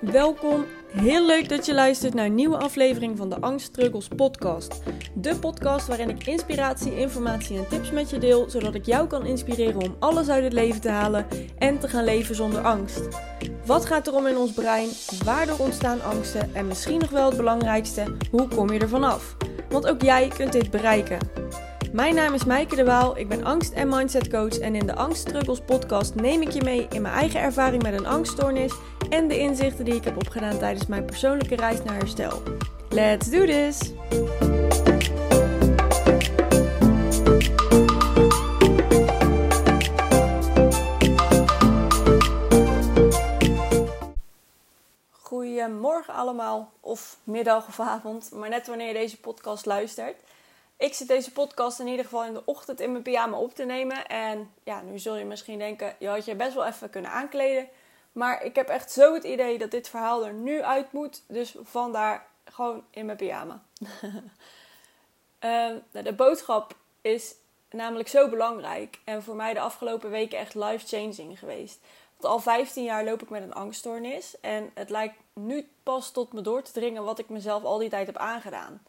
Welkom. Heel leuk dat je luistert naar een nieuwe aflevering van de Angst Struggles podcast. De podcast waarin ik inspiratie, informatie en tips met je deel, zodat ik jou kan inspireren om alles uit het leven te halen en te gaan leven zonder angst. Wat gaat er om in ons brein? Waardoor ontstaan angsten? En misschien nog wel het belangrijkste, hoe kom je ervan af? Want ook jij kunt dit bereiken. Mijn naam is Maaike de Waal, ik ben angst- en mindset coach en in de Angst podcast neem ik je mee in mijn eigen ervaring met een angststoornis en de inzichten die ik heb opgedaan tijdens mijn persoonlijke reis naar herstel. Let's do this! Goedemorgen allemaal, of middag of avond, maar net wanneer je deze podcast luistert. Ik zit deze podcast in ieder geval in de ochtend in mijn pyjama op te nemen. En ja, nu zul je misschien denken, je had je best wel even kunnen aankleden. Maar ik heb echt zo het idee dat dit verhaal er nu uit moet. Dus vandaar gewoon in mijn pyjama. uh, de boodschap is namelijk zo belangrijk. En voor mij de afgelopen weken echt life-changing geweest. Want al 15 jaar loop ik met een angststoornis. En het lijkt nu pas tot me door te dringen wat ik mezelf al die tijd heb aangedaan.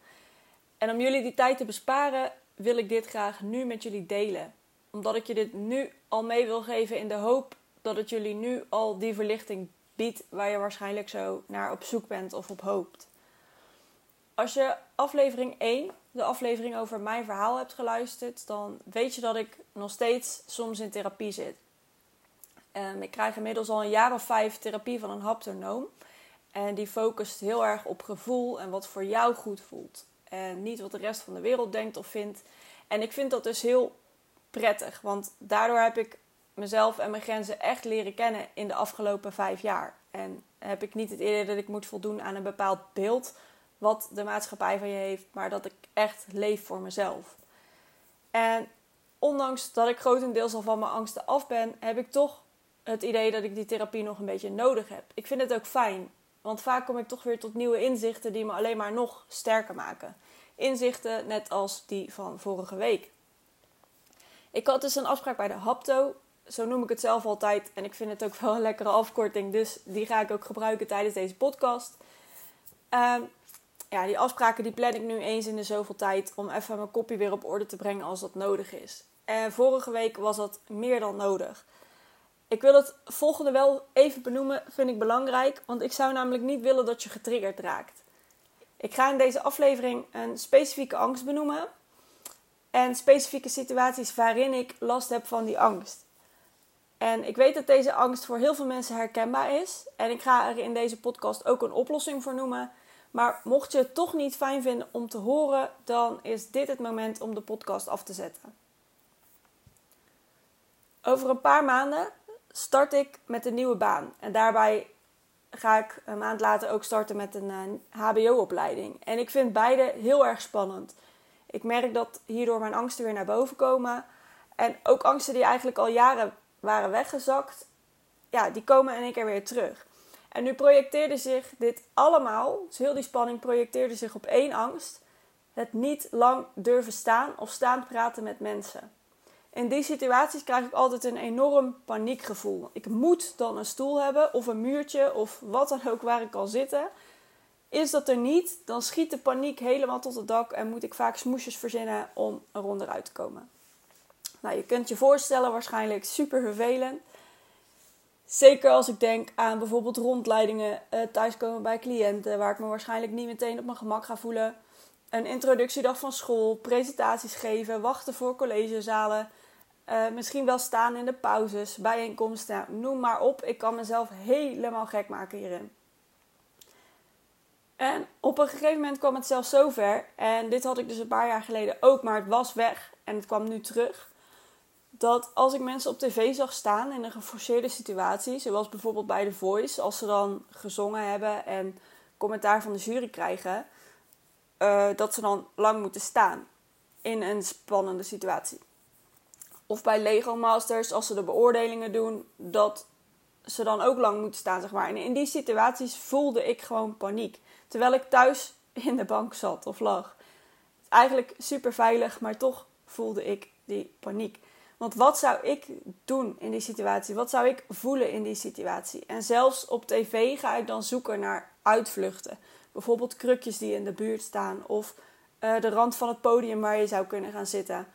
En om jullie die tijd te besparen, wil ik dit graag nu met jullie delen. Omdat ik je dit nu al mee wil geven in de hoop dat het jullie nu al die verlichting biedt waar je waarschijnlijk zo naar op zoek bent of op hoopt. Als je aflevering 1, de aflevering over mijn verhaal hebt geluisterd, dan weet je dat ik nog steeds soms in therapie zit. Um, ik krijg inmiddels al een jaar of vijf therapie van een haptonoom. En die focust heel erg op gevoel en wat voor jou goed voelt. En niet wat de rest van de wereld denkt of vindt. En ik vind dat dus heel prettig. Want daardoor heb ik mezelf en mijn grenzen echt leren kennen in de afgelopen vijf jaar. En heb ik niet het idee dat ik moet voldoen aan een bepaald beeld wat de maatschappij van je heeft, maar dat ik echt leef voor mezelf. En ondanks dat ik grotendeels al van mijn angsten af ben, heb ik toch het idee dat ik die therapie nog een beetje nodig heb. Ik vind het ook fijn, want vaak kom ik toch weer tot nieuwe inzichten die me alleen maar nog sterker maken. Inzichten net als die van vorige week. Ik had dus een afspraak bij de Hapto. Zo noem ik het zelf altijd. En ik vind het ook wel een lekkere afkorting. Dus die ga ik ook gebruiken tijdens deze podcast. Uh, ja, die afspraken die plan ik nu eens in de zoveel tijd. Om even mijn kopje weer op orde te brengen als dat nodig is. En vorige week was dat meer dan nodig. Ik wil het volgende wel even benoemen, vind ik belangrijk. Want ik zou namelijk niet willen dat je getriggerd raakt. Ik ga in deze aflevering een specifieke angst benoemen. En specifieke situaties waarin ik last heb van die angst. En ik weet dat deze angst voor heel veel mensen herkenbaar is. En ik ga er in deze podcast ook een oplossing voor noemen. Maar mocht je het toch niet fijn vinden om te horen, dan is dit het moment om de podcast af te zetten. Over een paar maanden start ik met een nieuwe baan. En daarbij ga ik een maand later ook starten met een HBO-opleiding. En ik vind beide heel erg spannend. Ik merk dat hierdoor mijn angsten weer naar boven komen. En ook angsten die eigenlijk al jaren waren weggezakt, ja, die komen in één keer weer terug. En nu projecteerde zich dit allemaal, dus heel die spanning projecteerde zich op één angst: het niet lang durven staan of staan praten met mensen. In die situaties krijg ik altijd een enorm paniekgevoel. Ik moet dan een stoel hebben of een muurtje of wat dan ook waar ik kan zitten. Is dat er niet, dan schiet de paniek helemaal tot het dak en moet ik vaak smoesjes verzinnen om er onderuit te komen. Nou, je kunt je voorstellen, waarschijnlijk super vervelend. Zeker als ik denk aan bijvoorbeeld rondleidingen, uh, thuiskomen bij cliënten, waar ik me waarschijnlijk niet meteen op mijn gemak ga voelen. Een introductiedag van school, presentaties geven, wachten voor collegezalen. Uh, misschien wel staan in de pauzes, bijeenkomsten, noem maar op. Ik kan mezelf helemaal gek maken hierin. En op een gegeven moment kwam het zelfs zover. En dit had ik dus een paar jaar geleden ook, maar het was weg en het kwam nu terug. Dat als ik mensen op tv zag staan in een geforceerde situatie, zoals bijvoorbeeld bij The Voice, als ze dan gezongen hebben en commentaar van de jury krijgen, uh, dat ze dan lang moeten staan in een spannende situatie. Of bij Lego Masters, als ze de beoordelingen doen, dat ze dan ook lang moeten staan, zeg maar. En in die situaties voelde ik gewoon paniek. Terwijl ik thuis in de bank zat of lag. Eigenlijk super veilig, maar toch voelde ik die paniek. Want wat zou ik doen in die situatie? Wat zou ik voelen in die situatie? En zelfs op tv ga ik dan zoeken naar uitvluchten. Bijvoorbeeld krukjes die in de buurt staan of uh, de rand van het podium waar je zou kunnen gaan zitten.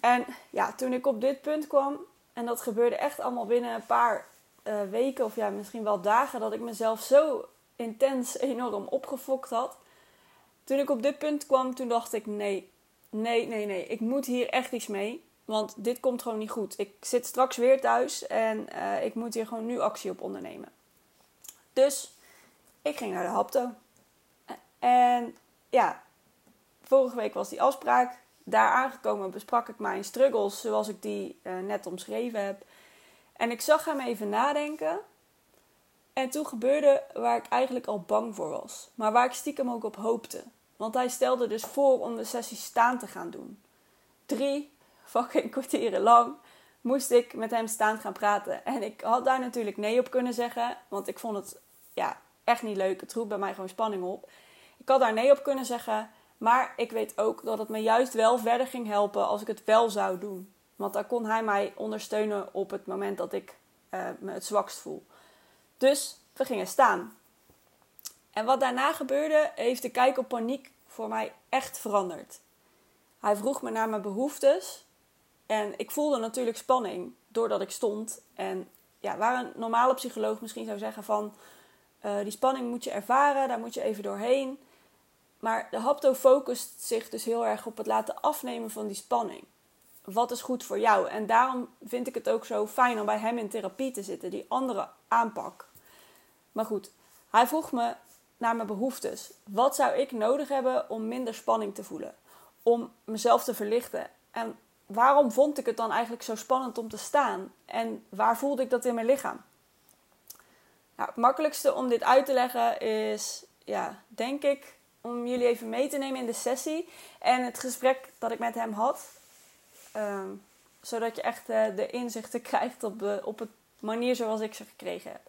En ja, toen ik op dit punt kwam, en dat gebeurde echt allemaal binnen een paar uh, weken of ja, misschien wel dagen, dat ik mezelf zo intens enorm opgefokt had. Toen ik op dit punt kwam, toen dacht ik: nee, nee, nee, nee, ik moet hier echt iets mee. Want dit komt gewoon niet goed. Ik zit straks weer thuis en uh, ik moet hier gewoon nu actie op ondernemen. Dus ik ging naar de hapto. En ja, vorige week was die afspraak. Daar aangekomen besprak ik mijn struggles zoals ik die uh, net omschreven heb. En ik zag hem even nadenken. En toen gebeurde waar ik eigenlijk al bang voor was. Maar waar ik stiekem ook op hoopte. Want hij stelde dus voor om de sessie staan te gaan doen. Drie fucking kwartieren lang moest ik met hem staan gaan praten. En ik had daar natuurlijk nee op kunnen zeggen. Want ik vond het ja, echt niet leuk. Het roept bij mij gewoon spanning op. Ik had daar nee op kunnen zeggen. Maar ik weet ook dat het me juist wel verder ging helpen als ik het wel zou doen. Want dan kon hij mij ondersteunen op het moment dat ik uh, me het zwakst voel. Dus we gingen staan. En wat daarna gebeurde, heeft de kijk op paniek voor mij echt veranderd. Hij vroeg me naar mijn behoeftes. En ik voelde natuurlijk spanning doordat ik stond. En ja, waar een normale psycholoog misschien zou zeggen van... Uh, die spanning moet je ervaren, daar moet je even doorheen. Maar de hapto focust zich dus heel erg op het laten afnemen van die spanning. Wat is goed voor jou? En daarom vind ik het ook zo fijn om bij hem in therapie te zitten, die andere aanpak. Maar goed, hij vroeg me naar mijn behoeftes. Wat zou ik nodig hebben om minder spanning te voelen? Om mezelf te verlichten? En waarom vond ik het dan eigenlijk zo spannend om te staan? En waar voelde ik dat in mijn lichaam? Nou, het makkelijkste om dit uit te leggen is, ja, denk ik, om jullie even mee te nemen in de sessie en het gesprek dat ik met hem had. Ehm, zodat je echt uh, de inzichten krijgt op, de, op het manier zoals ik ze gekregen heb.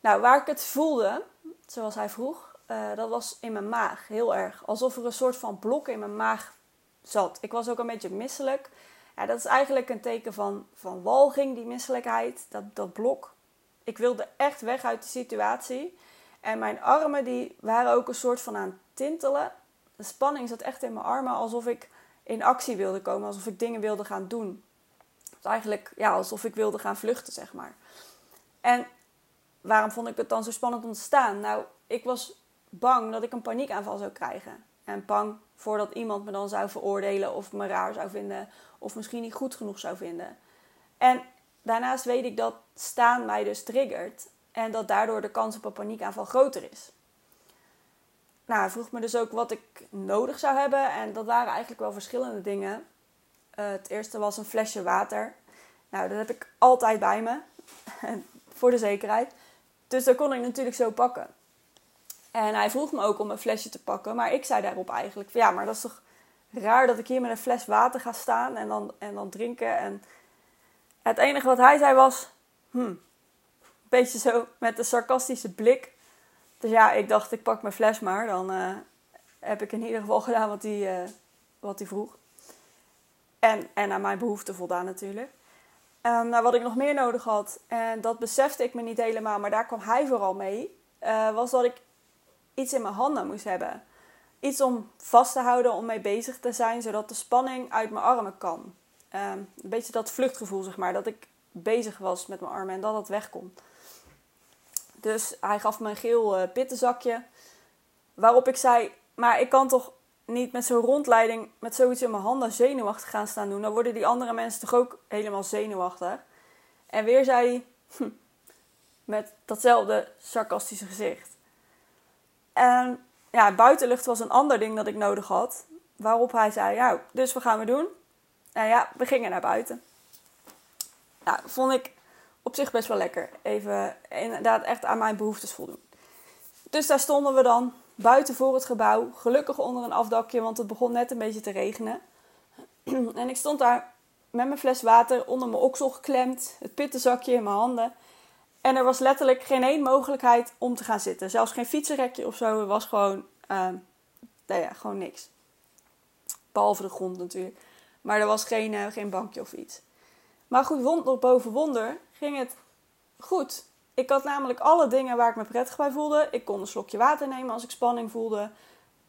Nou, waar ik het voelde, zoals hij vroeg, uh, dat was in mijn maag heel erg. Alsof er een soort van blok in mijn maag zat. Ik was ook een beetje misselijk. Ja, dat is eigenlijk een teken van, van walging, die misselijkheid, dat, dat blok. Ik wilde echt weg uit de situatie. En mijn armen die waren ook een soort van aan tintelen. De spanning zat echt in mijn armen, alsof ik in actie wilde komen, alsof ik dingen wilde gaan doen. Dus eigenlijk ja, alsof ik wilde gaan vluchten, zeg maar. En waarom vond ik het dan zo spannend om te staan? Nou, ik was bang dat ik een paniekaanval zou krijgen. En bang voordat iemand me dan zou veroordelen of me raar zou vinden of misschien niet goed genoeg zou vinden. En daarnaast weet ik dat staan mij dus triggert en dat daardoor de kans op een paniekaanval groter is. Nou, hij vroeg me dus ook wat ik nodig zou hebben. En dat waren eigenlijk wel verschillende dingen. Uh, het eerste was een flesje water. Nou, dat heb ik altijd bij me. voor de zekerheid. Dus dat kon ik natuurlijk zo pakken. En hij vroeg me ook om een flesje te pakken. Maar ik zei daarop eigenlijk: ja, maar dat is toch raar dat ik hier met een fles water ga staan en dan, en dan drinken. En het enige wat hij zei was: hmm, beetje zo met een sarcastische blik. Dus ja, ik dacht, ik pak mijn fles maar. Dan uh, heb ik in ieder geval gedaan wat hij, uh, wat hij vroeg. En, en aan mijn behoeften voldaan natuurlijk. Um, nou, wat ik nog meer nodig had, en dat besefte ik me niet helemaal, maar daar kwam hij vooral mee, uh, was dat ik iets in mijn handen moest hebben. Iets om vast te houden, om mee bezig te zijn, zodat de spanning uit mijn armen kan. Um, een beetje dat vluchtgevoel, zeg maar, dat ik bezig was met mijn armen en dat het wegkomt. Dus hij gaf me een geel uh, pittenzakje. Waarop ik zei: Maar ik kan toch niet met zo'n rondleiding, met zoiets in mijn handen, zenuwachtig gaan staan doen. Dan worden die andere mensen toch ook helemaal zenuwachtig. En weer zei hij: Met datzelfde sarcastische gezicht. En ja, buitenlucht was een ander ding dat ik nodig had. Waarop hij zei: Ja, dus wat gaan we doen? En ja, we gingen naar buiten. Nou, vond ik op zich best wel lekker. Even inderdaad echt aan mijn behoeftes voldoen. Dus daar stonden we dan buiten voor het gebouw. Gelukkig onder een afdakje, want het begon net een beetje te regenen. en ik stond daar met mijn fles water onder mijn oksel geklemd. Het pittenzakje in mijn handen. En er was letterlijk geen één mogelijkheid om te gaan zitten. Zelfs geen fietsenrekje of zo. Er was gewoon, uh, nou ja, gewoon niks. Behalve de grond natuurlijk. Maar er was geen, uh, geen bankje of iets. Maar goed, wonder boven wonder ging het goed. Ik had namelijk alle dingen waar ik me prettig bij voelde. Ik kon een slokje water nemen als ik spanning voelde.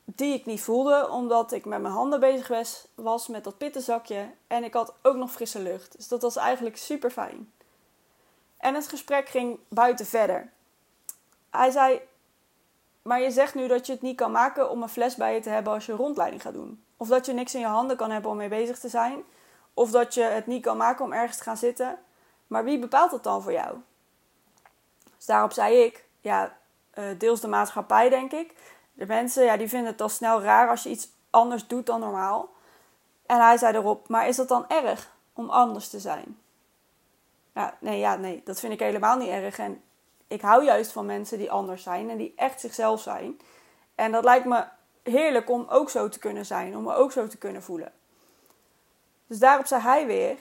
Die ik niet voelde, omdat ik met mijn handen bezig was, was met dat pittenzakje. En ik had ook nog frisse lucht. Dus dat was eigenlijk super fijn. En het gesprek ging buiten verder. Hij zei: Maar je zegt nu dat je het niet kan maken om een fles bij je te hebben als je een rondleiding gaat doen. Of dat je niks in je handen kan hebben om mee bezig te zijn. Of dat je het niet kan maken om ergens te gaan zitten. Maar wie bepaalt dat dan voor jou? Dus daarop zei ik: Ja, eh, deels de maatschappij, denk ik. De mensen ja, die vinden het al snel raar als je iets anders doet dan normaal. En hij zei erop: Maar is dat dan erg om anders te zijn? Nee, ja, nee, dat vind ik helemaal niet erg. En ik hou juist van mensen die anders zijn en die echt zichzelf zijn. En dat lijkt me heerlijk om ook zo te kunnen zijn, om me ook zo te kunnen voelen. Dus daarop zei hij weer: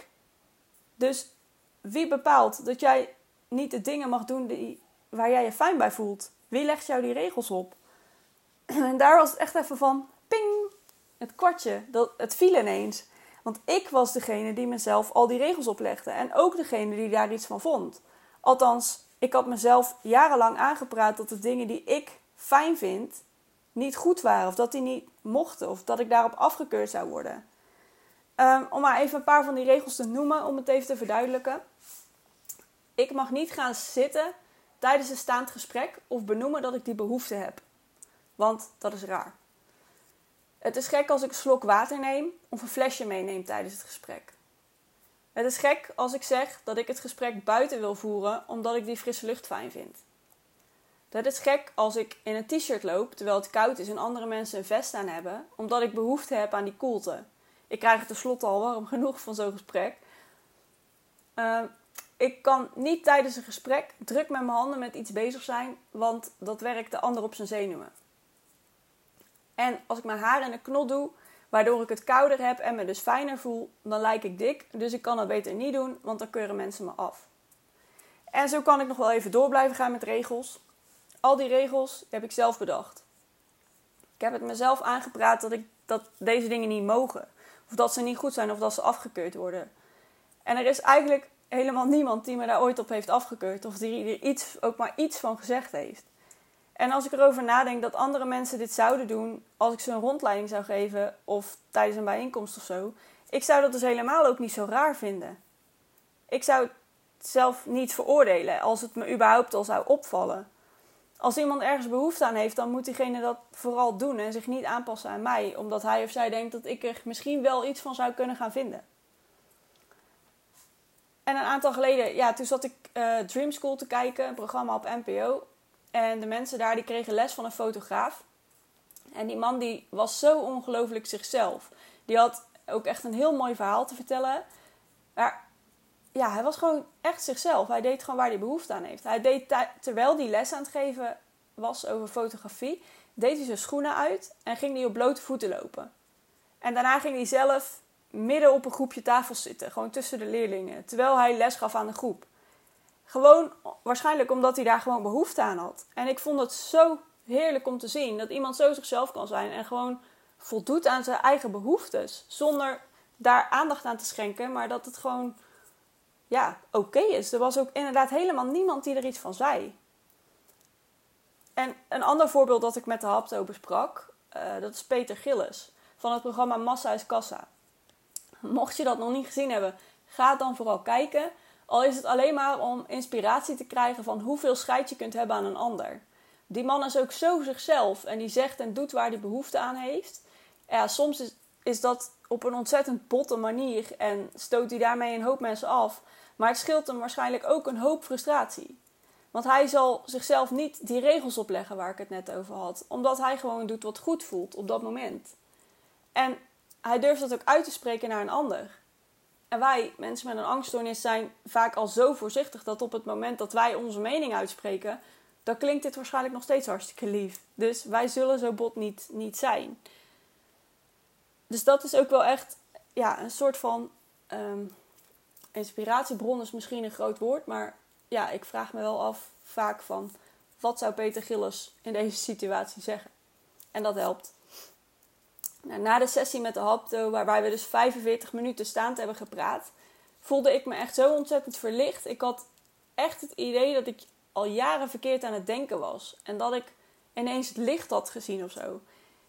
Dus wie bepaalt dat jij niet de dingen mag doen die, waar jij je fijn bij voelt? Wie legt jou die regels op? En daar was het echt even van ping, het kwartje, dat, het viel ineens. Want ik was degene die mezelf al die regels oplegde. En ook degene die daar iets van vond. Althans, ik had mezelf jarenlang aangepraat dat de dingen die ik fijn vind niet goed waren. Of dat die niet mochten. Of dat ik daarop afgekeurd zou worden. Ehm, om maar even een paar van die regels te noemen, om het even te verduidelijken. Ik mag niet gaan zitten tijdens een staand gesprek of benoemen dat ik die behoefte heb. Want dat is raar. Het is gek als ik een slok water neem of een flesje meeneem tijdens het gesprek. Het is gek als ik zeg dat ik het gesprek buiten wil voeren omdat ik die frisse lucht fijn vind. Het is gek als ik in een t-shirt loop terwijl het koud is en andere mensen een vest aan hebben, omdat ik behoefte heb aan die koelte. Ik krijg het tenslotte al warm genoeg van zo'n gesprek. Uh, ik kan niet tijdens een gesprek druk met mijn handen met iets bezig zijn, want dat werkt de ander op zijn zenuwen. En als ik mijn haar in een knot doe, waardoor ik het kouder heb en me dus fijner voel, dan lijk ik dik. Dus ik kan dat beter niet doen, want dan keuren mensen me af. En zo kan ik nog wel even door blijven gaan met regels. Al die regels heb ik zelf bedacht. Ik heb het mezelf aangepraat dat, ik, dat deze dingen niet mogen. Of dat ze niet goed zijn of dat ze afgekeurd worden. En er is eigenlijk helemaal niemand die me daar ooit op heeft afgekeurd. Of die er iets, ook maar iets van gezegd heeft. En als ik erover nadenk dat andere mensen dit zouden doen als ik ze een rondleiding zou geven of tijdens een bijeenkomst of zo, ik zou dat dus helemaal ook niet zo raar vinden. Ik zou het zelf niet veroordelen als het me überhaupt al zou opvallen. Als iemand ergens behoefte aan heeft, dan moet diegene dat vooral doen en zich niet aanpassen aan mij, omdat hij of zij denkt dat ik er misschien wel iets van zou kunnen gaan vinden. En een aantal geleden, ja, toen zat ik uh, Dream School te kijken, een programma op NPO. En de mensen daar die kregen les van een fotograaf. En die man die was zo ongelooflijk zichzelf. Die had ook echt een heel mooi verhaal te vertellen. Maar ja, hij was gewoon echt zichzelf. Hij deed gewoon waar hij behoefte aan heeft. Hij deed terwijl die les aan het geven was over fotografie, deed hij zijn schoenen uit en ging hij op blote voeten lopen. En daarna ging hij zelf midden op een groepje tafels zitten, gewoon tussen de leerlingen, terwijl hij les gaf aan de groep. Gewoon waarschijnlijk omdat hij daar gewoon behoefte aan had. En ik vond het zo heerlijk om te zien dat iemand zo zichzelf kan zijn en gewoon voldoet aan zijn eigen behoeftes. Zonder daar aandacht aan te schenken, maar dat het gewoon ja, oké is. Er was ook inderdaad helemaal niemand die er iets van zei. En een ander voorbeeld dat ik met de Hapto besprak, uh, dat is Peter Gillis van het programma Massa is Kassa. Mocht je dat nog niet gezien hebben, ga dan vooral kijken. Al is het alleen maar om inspiratie te krijgen van hoeveel scheid je kunt hebben aan een ander. Die man is ook zo zichzelf en die zegt en doet waar hij behoefte aan heeft. Ja, soms is, is dat op een ontzettend botte manier en stoot hij daarmee een hoop mensen af. Maar het scheelt hem waarschijnlijk ook een hoop frustratie. Want hij zal zichzelf niet die regels opleggen waar ik het net over had, omdat hij gewoon doet wat goed voelt op dat moment. En hij durft dat ook uit te spreken naar een ander. En wij, mensen met een angststoornis, zijn vaak al zo voorzichtig dat op het moment dat wij onze mening uitspreken, dan klinkt dit waarschijnlijk nog steeds hartstikke lief. Dus wij zullen zo bot niet, niet zijn. Dus dat is ook wel echt ja, een soort van um, inspiratiebron is misschien een groot woord, maar ja, ik vraag me wel af vaak van wat zou Peter Gillis in deze situatie zeggen? En dat helpt. Nou, na de sessie met de hapto, waarbij we dus 45 minuten staand hebben gepraat, voelde ik me echt zo ontzettend verlicht. Ik had echt het idee dat ik al jaren verkeerd aan het denken was. En dat ik ineens het licht had gezien of zo.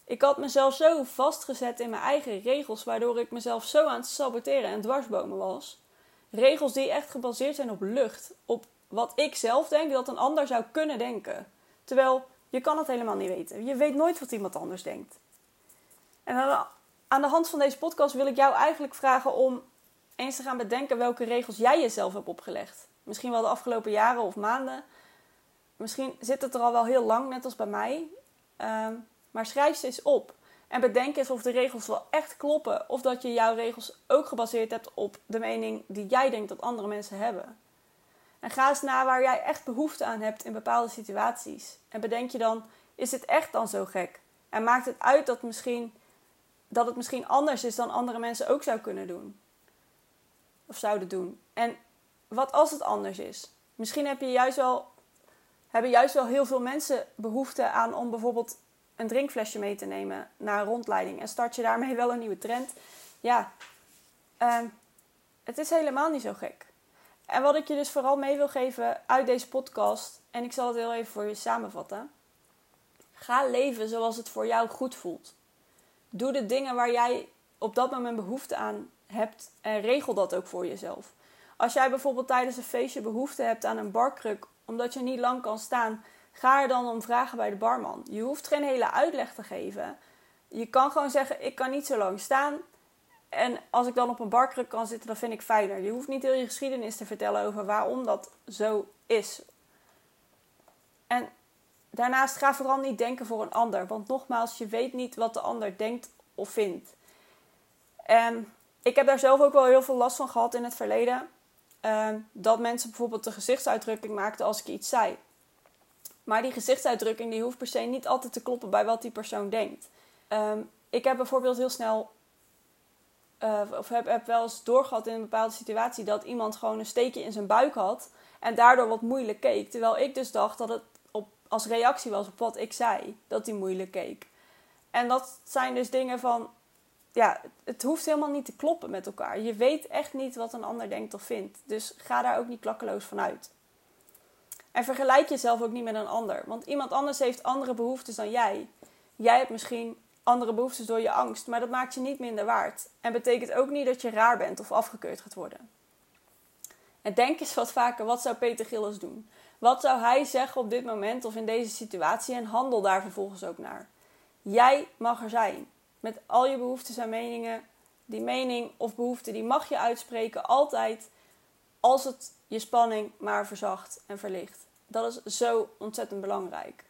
Ik had mezelf zo vastgezet in mijn eigen regels, waardoor ik mezelf zo aan het saboteren en dwarsbomen was. Regels die echt gebaseerd zijn op lucht, op wat ik zelf denk dat een ander zou kunnen denken. Terwijl je kan het helemaal niet weten. Je weet nooit wat iemand anders denkt. En aan de hand van deze podcast wil ik jou eigenlijk vragen om eens te gaan bedenken welke regels jij jezelf hebt opgelegd. Misschien wel de afgelopen jaren of maanden. Misschien zit het er al wel heel lang, net als bij mij. Ehm, maar schrijf ze eens op. En bedenk eens of de regels wel echt kloppen. Of dat je jouw regels ook gebaseerd hebt op de mening die jij denkt dat andere mensen hebben. En ga eens na waar jij echt behoefte aan hebt in bepaalde situaties. En bedenk je dan, is het echt dan zo gek? En maakt het uit dat, misschien, dat het misschien anders is dan andere mensen ook zou kunnen doen? Of zouden doen? En wat als het anders is? Misschien heb je juist wel, hebben juist wel heel veel mensen behoefte aan om bijvoorbeeld een drinkflesje mee te nemen naar een rondleiding. En start je daarmee wel een nieuwe trend. Ja, uh, het is helemaal niet zo gek. En wat ik je dus vooral mee wil geven uit deze podcast, en ik zal het heel even voor je samenvatten. Ga leven zoals het voor jou goed voelt. Doe de dingen waar jij op dat moment behoefte aan hebt en regel dat ook voor jezelf. Als jij bijvoorbeeld tijdens een feestje behoefte hebt aan een barkruk omdat je niet lang kan staan, ga er dan om vragen bij de barman. Je hoeft geen hele uitleg te geven. Je kan gewoon zeggen: Ik kan niet zo lang staan. En als ik dan op een barkruk kan zitten, dan vind ik fijner. Je hoeft niet heel je geschiedenis te vertellen over waarom dat zo is. En daarnaast ga vooral niet denken voor een ander. Want nogmaals, je weet niet wat de ander denkt of vindt. En ik heb daar zelf ook wel heel veel last van gehad in het verleden. Ehm, dat mensen bijvoorbeeld de gezichtsuitdrukking maakten als ik iets zei. Maar die gezichtsuitdrukking die hoeft per se niet altijd te kloppen bij wat die persoon denkt. Ehm, ik heb bijvoorbeeld heel snel, uh, of heb, wel eens doorgehad in een bepaalde situatie dat iemand gewoon een steekje in zijn buik had en daardoor wat moeilijk keek. Terwijl ik dus dacht dat het als reactie was op wat ik zei, dat hij moeilijk keek. En dat zijn dus dingen van, ja, het hoeft helemaal niet te kloppen met elkaar. Je weet echt niet wat een ander denkt of vindt. Dus ga daar ook niet klakkeloos van uit. En vergelijk jezelf ook niet met een ander. Want iemand anders heeft andere behoeftes dan jij. Jij hebt misschien andere behoeftes door je angst, maar dat maakt je niet minder waard. En betekent ook niet dat je raar bent of afgekeurd gaat worden. En denk eens wat vaker, wat zou Peter Gillis doen? Wat zou hij zeggen op dit moment of in deze situatie en handel daar vervolgens ook naar? Jij mag er zijn. Met al je behoeftes en meningen. Die mening of behoefte die mag je uitspreken altijd als het je spanning maar verzacht en verlicht. Dat is zo ontzettend belangrijk.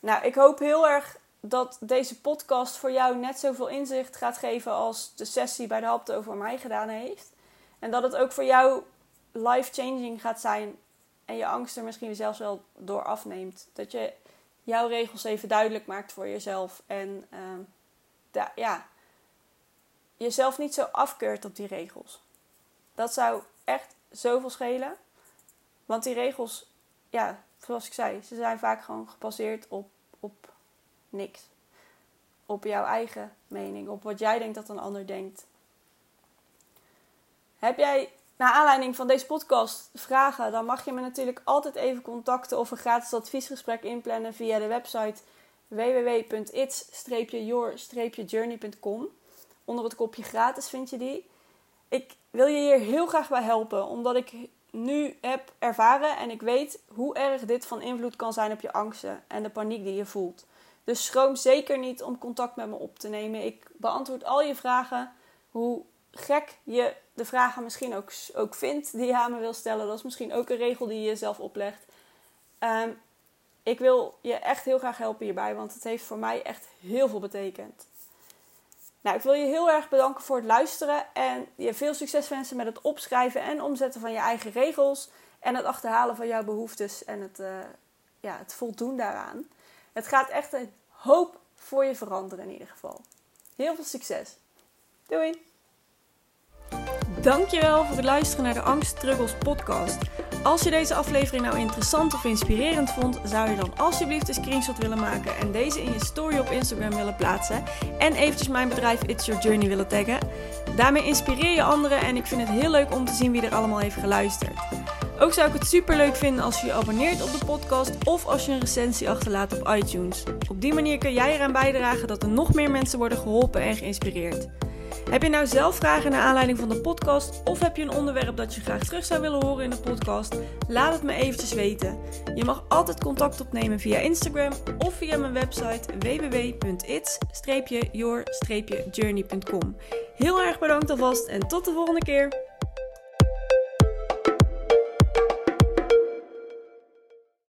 Nou, ik hoop heel erg dat deze podcast voor jou net zoveel inzicht gaat geven als de sessie bij de Hapte over mij gedaan heeft. En dat het ook voor jou life-changing gaat zijn en je angst er misschien zelfs wel door afneemt. Dat je jouw regels even duidelijk maakt voor jezelf en uh, ja, jezelf niet zo afkeurt op die regels. Dat zou echt zoveel schelen. Want die regels, ja, zoals ik zei, ze zijn vaak gewoon gebaseerd op, op niks. Op jouw eigen mening, op wat jij denkt dat een ander denkt. Heb jij naar aanleiding van deze podcast vragen, dan mag je me natuurlijk altijd even contacten of een gratis adviesgesprek inplannen via de website www.its-your-journey.com. Onder het kopje gratis vind je die. Ik wil je hier heel graag bij helpen, omdat ik nu heb ervaren en ik weet hoe erg dit van invloed kan zijn op je angsten en de paniek die je voelt. Dus schroom zeker niet om contact met me op te nemen. Ik beantwoord al je vragen. Hoe gek je de vragen misschien ook, ook vindt die je aan me wil stellen. Dat is misschien ook een regel die je jezelf oplegt. Um, ik wil je echt heel graag helpen hierbij, want het heeft voor mij echt heel veel betekend. Nou, ik wil je heel erg bedanken voor het luisteren en je veel succes wensen met het opschrijven en omzetten van je eigen regels en het achterhalen van jouw behoeftes en het, uh, ja, het voldoen daaraan. Het gaat echt een hoop voor je veranderen in ieder geval. Heel veel succes. Doei! Dankjewel voor het luisteren naar de Angst podcast. Als je deze aflevering nou interessant of inspirerend vond, zou je dan alsjeblieft een screenshot willen maken en deze in je story op Instagram willen plaatsen en eventjes mijn bedrijf It's Your Journey willen taggen. Daarmee inspireer je anderen en ik vind het heel leuk om te zien wie er allemaal heeft geluisterd. Ook zou ik het super leuk vinden als je je abonneert op de podcast of als je een recensie achterlaat op iTunes. Op die manier kun jij eraan bijdragen dat er nog meer mensen worden geholpen en geïnspireerd. Heb je nou zelf vragen naar aanleiding van de podcast of heb je een onderwerp dat je graag terug zou willen horen in de podcast? Laat het me eventjes weten. Je mag altijd contact opnemen via Instagram of via mijn website www.its-your-journey.com. Heel erg bedankt alvast en tot de volgende keer.